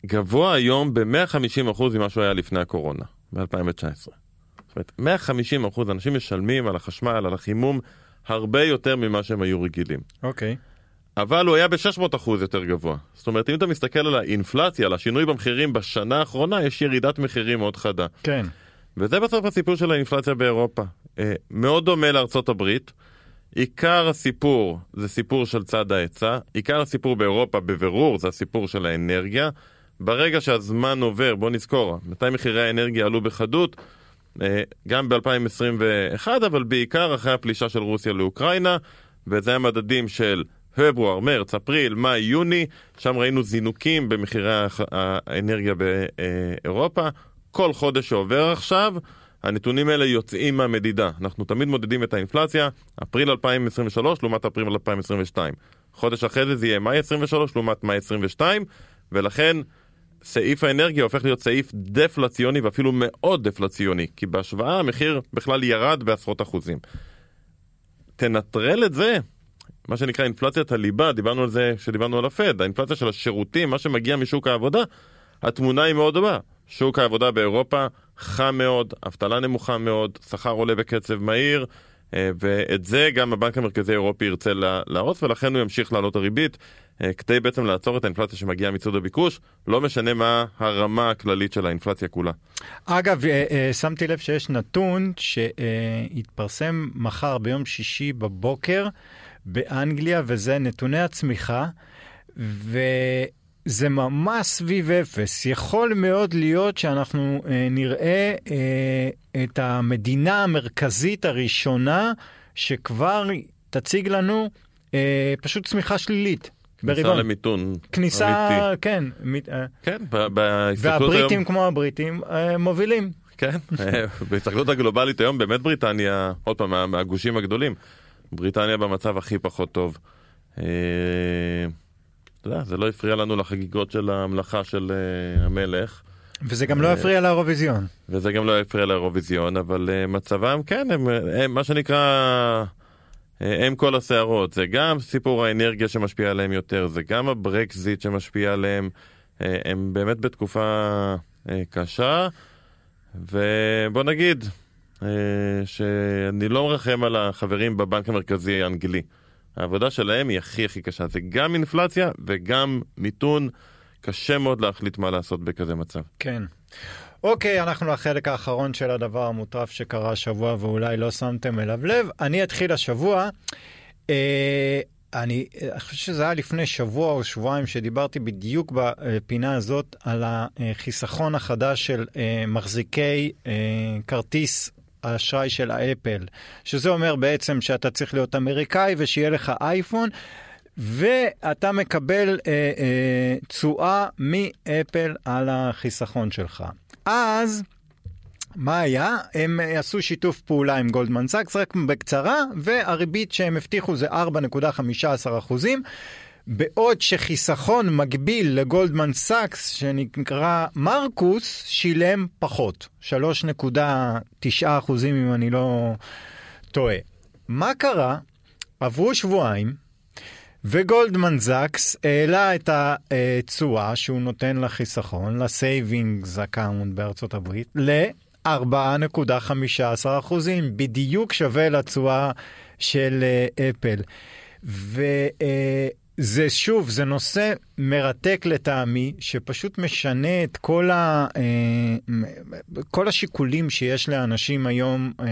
גבוה היום ב-150% ממה שהוא היה לפני הקורונה, ב-2019. זאת אומרת, 150% אנשים משלמים על החשמל, על החימום, הרבה יותר ממה שהם היו רגילים. אוקיי. אבל הוא היה ב-600 אחוז יותר גבוה. זאת אומרת, אם אתה מסתכל על האינפלציה, על השינוי במחירים בשנה האחרונה, יש ירידת מחירים מאוד חדה. כן. וזה בסוף הסיפור של האינפלציה באירופה. אה, מאוד דומה לארצות הברית. עיקר הסיפור זה סיפור של צד ההיצע, עיקר הסיפור באירופה בבירור זה הסיפור של האנרגיה. ברגע שהזמן עובר, בוא נזכור, מתי מחירי האנרגיה עלו בחדות? אה, גם ב-2021, אבל בעיקר אחרי הפלישה של רוסיה לאוקראינה, וזה המדדים של פברואר, מרץ, אפריל, מאי, יוני, שם ראינו זינוקים במחירי האנרגיה באירופה. כל חודש שעובר עכשיו, הנתונים האלה יוצאים מהמדידה. אנחנו תמיד מודדים את האינפלציה, אפריל 2023 לעומת אפריל 2022. חודש אחרי זה זה יהיה מאי 23 לעומת מאי 22, ולכן סעיף האנרגיה הופך להיות סעיף דפלציוני ואפילו מאוד דפלציוני, כי בהשוואה המחיר בכלל ירד בעשרות אחוזים. תנטרל את זה, מה שנקרא אינפלציית הליבה, דיברנו על זה כשדיברנו על הפד, האינפלציה של השירותים, מה שמגיע משוק העבודה, התמונה היא מאוד דומה. שוק העבודה באירופה חם מאוד, אבטלה נמוכה מאוד, שכר עולה בקצב מהיר, ואת זה גם הבנק המרכזי האירופי ירצה לה- להרוס, ולכן הוא ימשיך להעלות הריבית, אה, כדי בעצם לעצור את האינפלציה שמגיעה מצד הביקוש, לא משנה מה הרמה הכללית של האינפלציה כולה. אגב, אה, אה, שמתי לב שיש נתון שיתפרסם מחר ביום שישי בבוקר באנגליה, וזה נתוני הצמיחה, וזה ממש סביב אפס. יכול מאוד להיות שאנחנו אה, נראה אה, את המדינה המרכזית הראשונה שכבר תציג לנו אה, פשוט צמיחה שלילית. כניסה ברבעון. למיתון כניסה, אמיתי. כן. מ- אה, כן, בהסתכלות היום... והבריטים כמו הבריטים אה, מובילים. כן, בהסתכלות הגלובלית היום באמת בריטניה, עוד פעם, מה- מהגושים הגדולים, בריטניה במצב הכי פחות טוב. אתה יודע, זה לא הפריע לנו לחגיגות של המלאכה של המלך. וזה גם לא הפריע לאירוויזיון. וזה גם לא הפריע לאירוויזיון, אבל מצבם, כן, הם, הם מה שנקרא... הם כל הסערות, זה גם סיפור האנרגיה שמשפיע עליהם יותר, זה גם הברקזיט שמשפיע עליהם, הם באמת בתקופה קשה, ובוא נגיד שאני לא מרחם על החברים בבנק המרכזי האנגלי. העבודה שלהם היא הכי הכי קשה, זה גם אינפלציה וגם מיתון, קשה מאוד להחליט מה לעשות בכזה מצב. כן. אוקיי, אנחנו לחלק האחרון של הדבר המוטרף שקרה השבוע ואולי לא שמתם אליו לב. אני אתחיל השבוע. אה, אני, אני חושב שזה היה לפני שבוע או שבועיים שדיברתי בדיוק בפינה הזאת על החיסכון החדש של אה, מחזיקי אה, כרטיס האשראי של האפל, שזה אומר בעצם שאתה צריך להיות אמריקאי ושיהיה לך אייפון. ואתה מקבל תשואה אה, אה, מאפל על החיסכון שלך. אז מה היה? הם עשו שיתוף פעולה עם גולדמן סאקס, רק בקצרה, והריבית שהם הבטיחו זה 4.15 אחוזים. בעוד שחיסכון מקביל לגולדמן סאקס, שנקרא מרקוס, שילם פחות, 3.9 אחוזים אם אני לא טועה. מה קרה? עברו שבועיים, וגולדמן סאקס העלה את התשואה שהוא נותן לחיסכון, ל savings account בארצות הברית, ל-4.15 אחוזים, בדיוק שווה לתשואה של אפל. ו... זה שוב, זה נושא מרתק לטעמי, שפשוט משנה את כל, ה, אה, כל השיקולים שיש לאנשים היום. אה,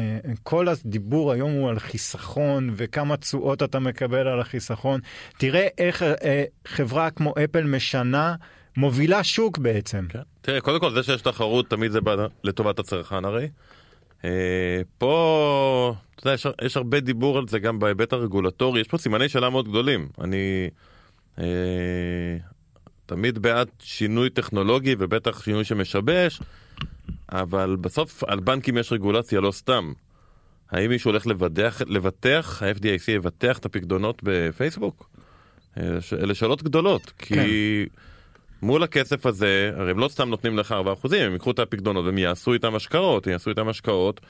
כל הדיבור היום הוא על חיסכון וכמה תשואות אתה מקבל על החיסכון. תראה איך אה, חברה כמו אפל משנה, מובילה שוק בעצם. כן. תראה, קודם כל זה שיש תחרות תמיד זה לטובת הצרכן הרי. פה, אתה יודע, יש, יש הרבה דיבור על זה גם בהיבט הרגולטורי, יש פה סימני שאלה מאוד גדולים. אני אה, תמיד בעד שינוי טכנולוגי ובטח שינוי שמשבש, אבל בסוף על בנקים יש רגולציה לא סתם. האם מישהו הולך לבטח, לבטח, ה-FDIC יבטח את הפקדונות בפייסבוק? אה, אלה שאלות גדולות, כי... כן. מול הכסף הזה, הרי הם לא סתם נותנים לך 4%, הם ייקחו את הפקדונות והם יעשו איתם השקעות, יעשו איתם השקעות.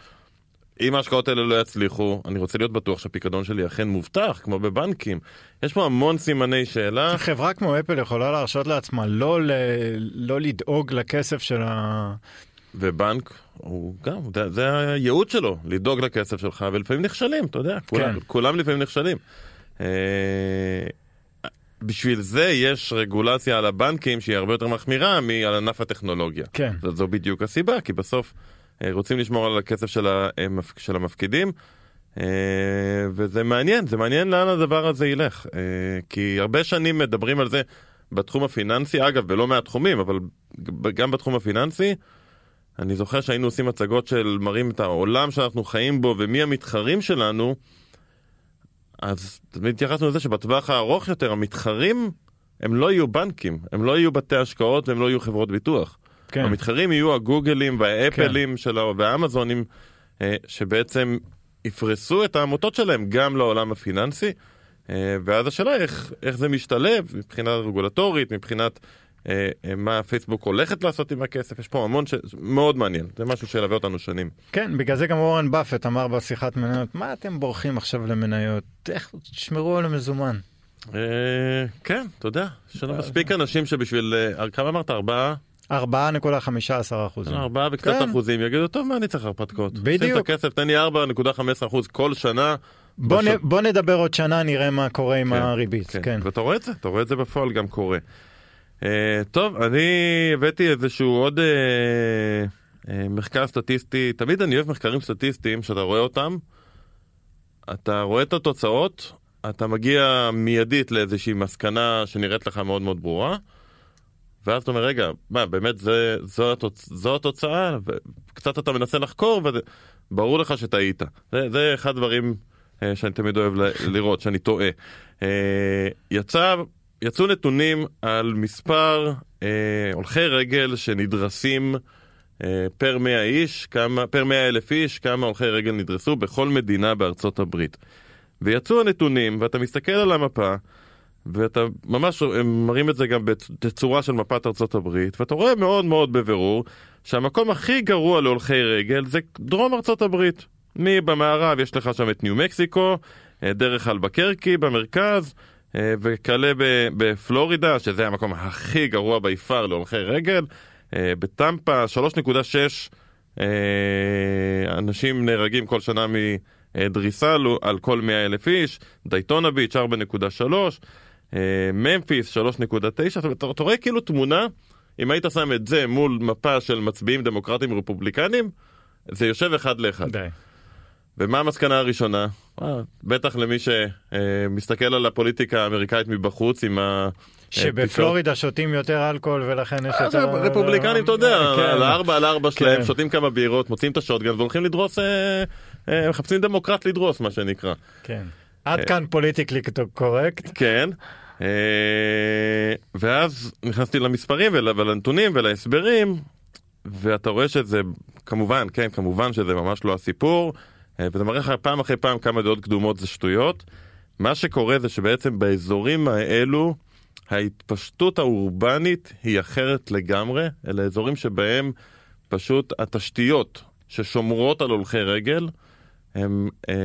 אם ההשקעות האלה לא יצליחו, אני רוצה להיות בטוח שהפיקדון שלי אכן מובטח, כמו בבנקים. יש פה המון סימני שאלה. חברה כמו אפל יכולה להרשות לעצמה לא, ל... לא לדאוג לכסף של ה... ובנק, הוא גם, זה, זה הייעוד שלו, לדאוג לכסף שלך, ולפעמים נכשלים, אתה יודע, כולם, כן. כולם לפעמים נכשלים. אה, בשביל זה יש רגולציה על הבנקים שהיא הרבה יותר מחמירה מעל ענף הטכנולוגיה. כן. זו, זו בדיוק הסיבה, כי בסוף אה, רוצים לשמור על הכסף של, המפ... של המפקידים. אה, וזה מעניין, זה מעניין לאן הדבר הזה ילך. אה, כי הרבה שנים מדברים על זה בתחום הפיננסי, אגב, בלא מעט תחומים, אבל גם בתחום הפיננסי. אני זוכר שהיינו עושים הצגות של מראים את העולם שאנחנו חיים בו ומי המתחרים שלנו. אז תמיד התייחסנו לזה שבטווח הארוך יותר המתחרים הם לא יהיו בנקים, הם לא יהיו בתי השקעות והם לא יהיו חברות ביטוח. כן. המתחרים יהיו הגוגלים והאפלים כן. שלו והאמזונים אה, שבעצם יפרסו את העמותות שלהם גם לעולם הפיננסי. אה, ואז השאלה איך, איך זה משתלב מבחינה רגולטורית, מבחינת מה פייסבוק הולכת לעשות עם הכסף, יש פה המון ש... מאוד מעניין, זה משהו שילווה אותנו שנים. כן, בגלל זה גם אורן באפט אמר בשיחת מניות, מה אתם בורחים עכשיו למניות, איך תשמרו על המזומן. כן, אתה יודע, יש לנו מספיק אנשים שבשביל, כמה אמרת? ארבעה? 4.15 אחוזים. 4 וקצת כן. אחוזים, יגידו, טוב, מה אני צריך הרפתקאות? בדיוק. שים את הכסף, תן לי 4.15 אחוז כל שנה. בוא, בש... נ, בוא נדבר עוד שנה, נראה מה קורה עם כן, הריבית. כן. כן. ואתה רואה את זה, אתה רואה את זה בפועל גם קורה. Uh, טוב, אני הבאתי איזשהו עוד uh, uh, מחקר סטטיסטי, תמיד אני אוהב מחקרים סטטיסטיים, שאתה רואה אותם, אתה רואה את התוצאות, אתה מגיע מיידית לאיזושהי מסקנה שנראית לך מאוד מאוד ברורה. ואז אתה אומר, רגע, מה, באמת זה, זו, התוצ... זו התוצאה? וקצת אתה מנסה לחקור, וברור לך שטעית. זה, זה אחד הדברים אה, שאני תמיד אוהב. לראות, שאני טועה. אה, יצא, יצאו נתונים על מספר אה, הולכי רגל שנדרסים אה, פר 100 איש, כמה, פר 100 אלף איש, כמה הולכי רגל נדרסו בכל מדינה בארצות הברית. ויצאו הנתונים, ואתה מסתכל על המפה, ואתה ממש הם מראים את זה גם בתצורה של מפת ארצות הברית, ואתה רואה מאוד מאוד בבירור שהמקום הכי גרוע להולכי רגל זה דרום ארצות הברית. מבמערב יש לך שם את ניו מקסיקו, אה, דרך אלבקרקי במרכז, וכלה בפלורידה, שזה המקום הכי גרוע ביפר להולכי רגל. אה, בטמפה 3.6 אנשים נהרגים כל שנה מדריסה על כל 100 אלף איש, דייטונה ביץ' 4.3, ממפיס 3.9, אתה רואה כאילו תמונה, אם היית שם את זה מול מפה של מצביעים דמוקרטים רפובליקנים, זה יושב אחד לאחד. די. ומה המסקנה הראשונה? אה, בטח למי שמסתכל על הפוליטיקה האמריקאית מבחוץ עם ה... שבפלורידה שותים יותר אלכוהול ולכן יש אה, יותר... רפובליקנים, אתה יודע, כן. על הארבע על ארבע שלהם, כן. שותים כמה בירות, מוצאים את השוטגן והולכים לדרוס, אה, מחפשים דמוקרט לדרוס, מה שנקרא. כן. עד כאן פוליטיקלי קורקט. כן. ואז נכנסתי למספרים ולנתונים ולהסברים, ואתה רואה שזה, כמובן, כן, כמובן שזה ממש לא הסיפור. אה, וזה מראה לך פעם אחרי פעם כמה דעות קדומות זה שטויות. מה שקורה זה שבעצם באזורים האלו ההתפשטות האורבנית היא אחרת לגמרי, אלה אזורים שבהם פשוט התשתיות ששומרות על הולכי רגל הן אה,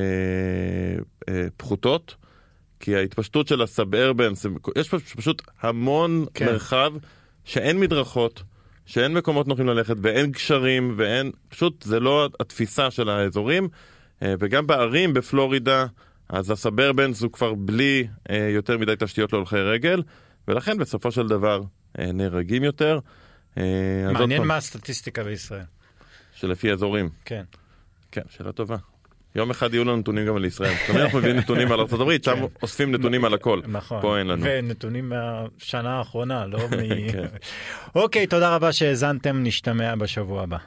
אה, פחותות, כי ההתפשטות של הסאב-ארבנס, יש פשוט המון כן. מרחב שאין מדרכות. שאין מקומות נוחים ללכת ואין גשרים ואין, פשוט זה לא התפיסה של האזורים. אה, וגם בערים בפלורידה, אז הסברבנס הוא כבר בלי אה, יותר מדי תשתיות להולכי רגל, ולכן בסופו של דבר אה, נהרגים יותר. מעניין מה הסטטיסטיקה בישראל. שלפי אזורים. כן. כן, שאלה טובה. יום אחד יהיו לנו נתונים גם על ישראל. תמיד אנחנו מביאים נתונים על ארצות הברית, שם כן. אוספים נתונים על הכל. נכון. פה אין לנו. ונתונים מהשנה האחרונה, לא מ... כן. אוקיי, תודה רבה שהאזנתם, נשתמע בשבוע הבא.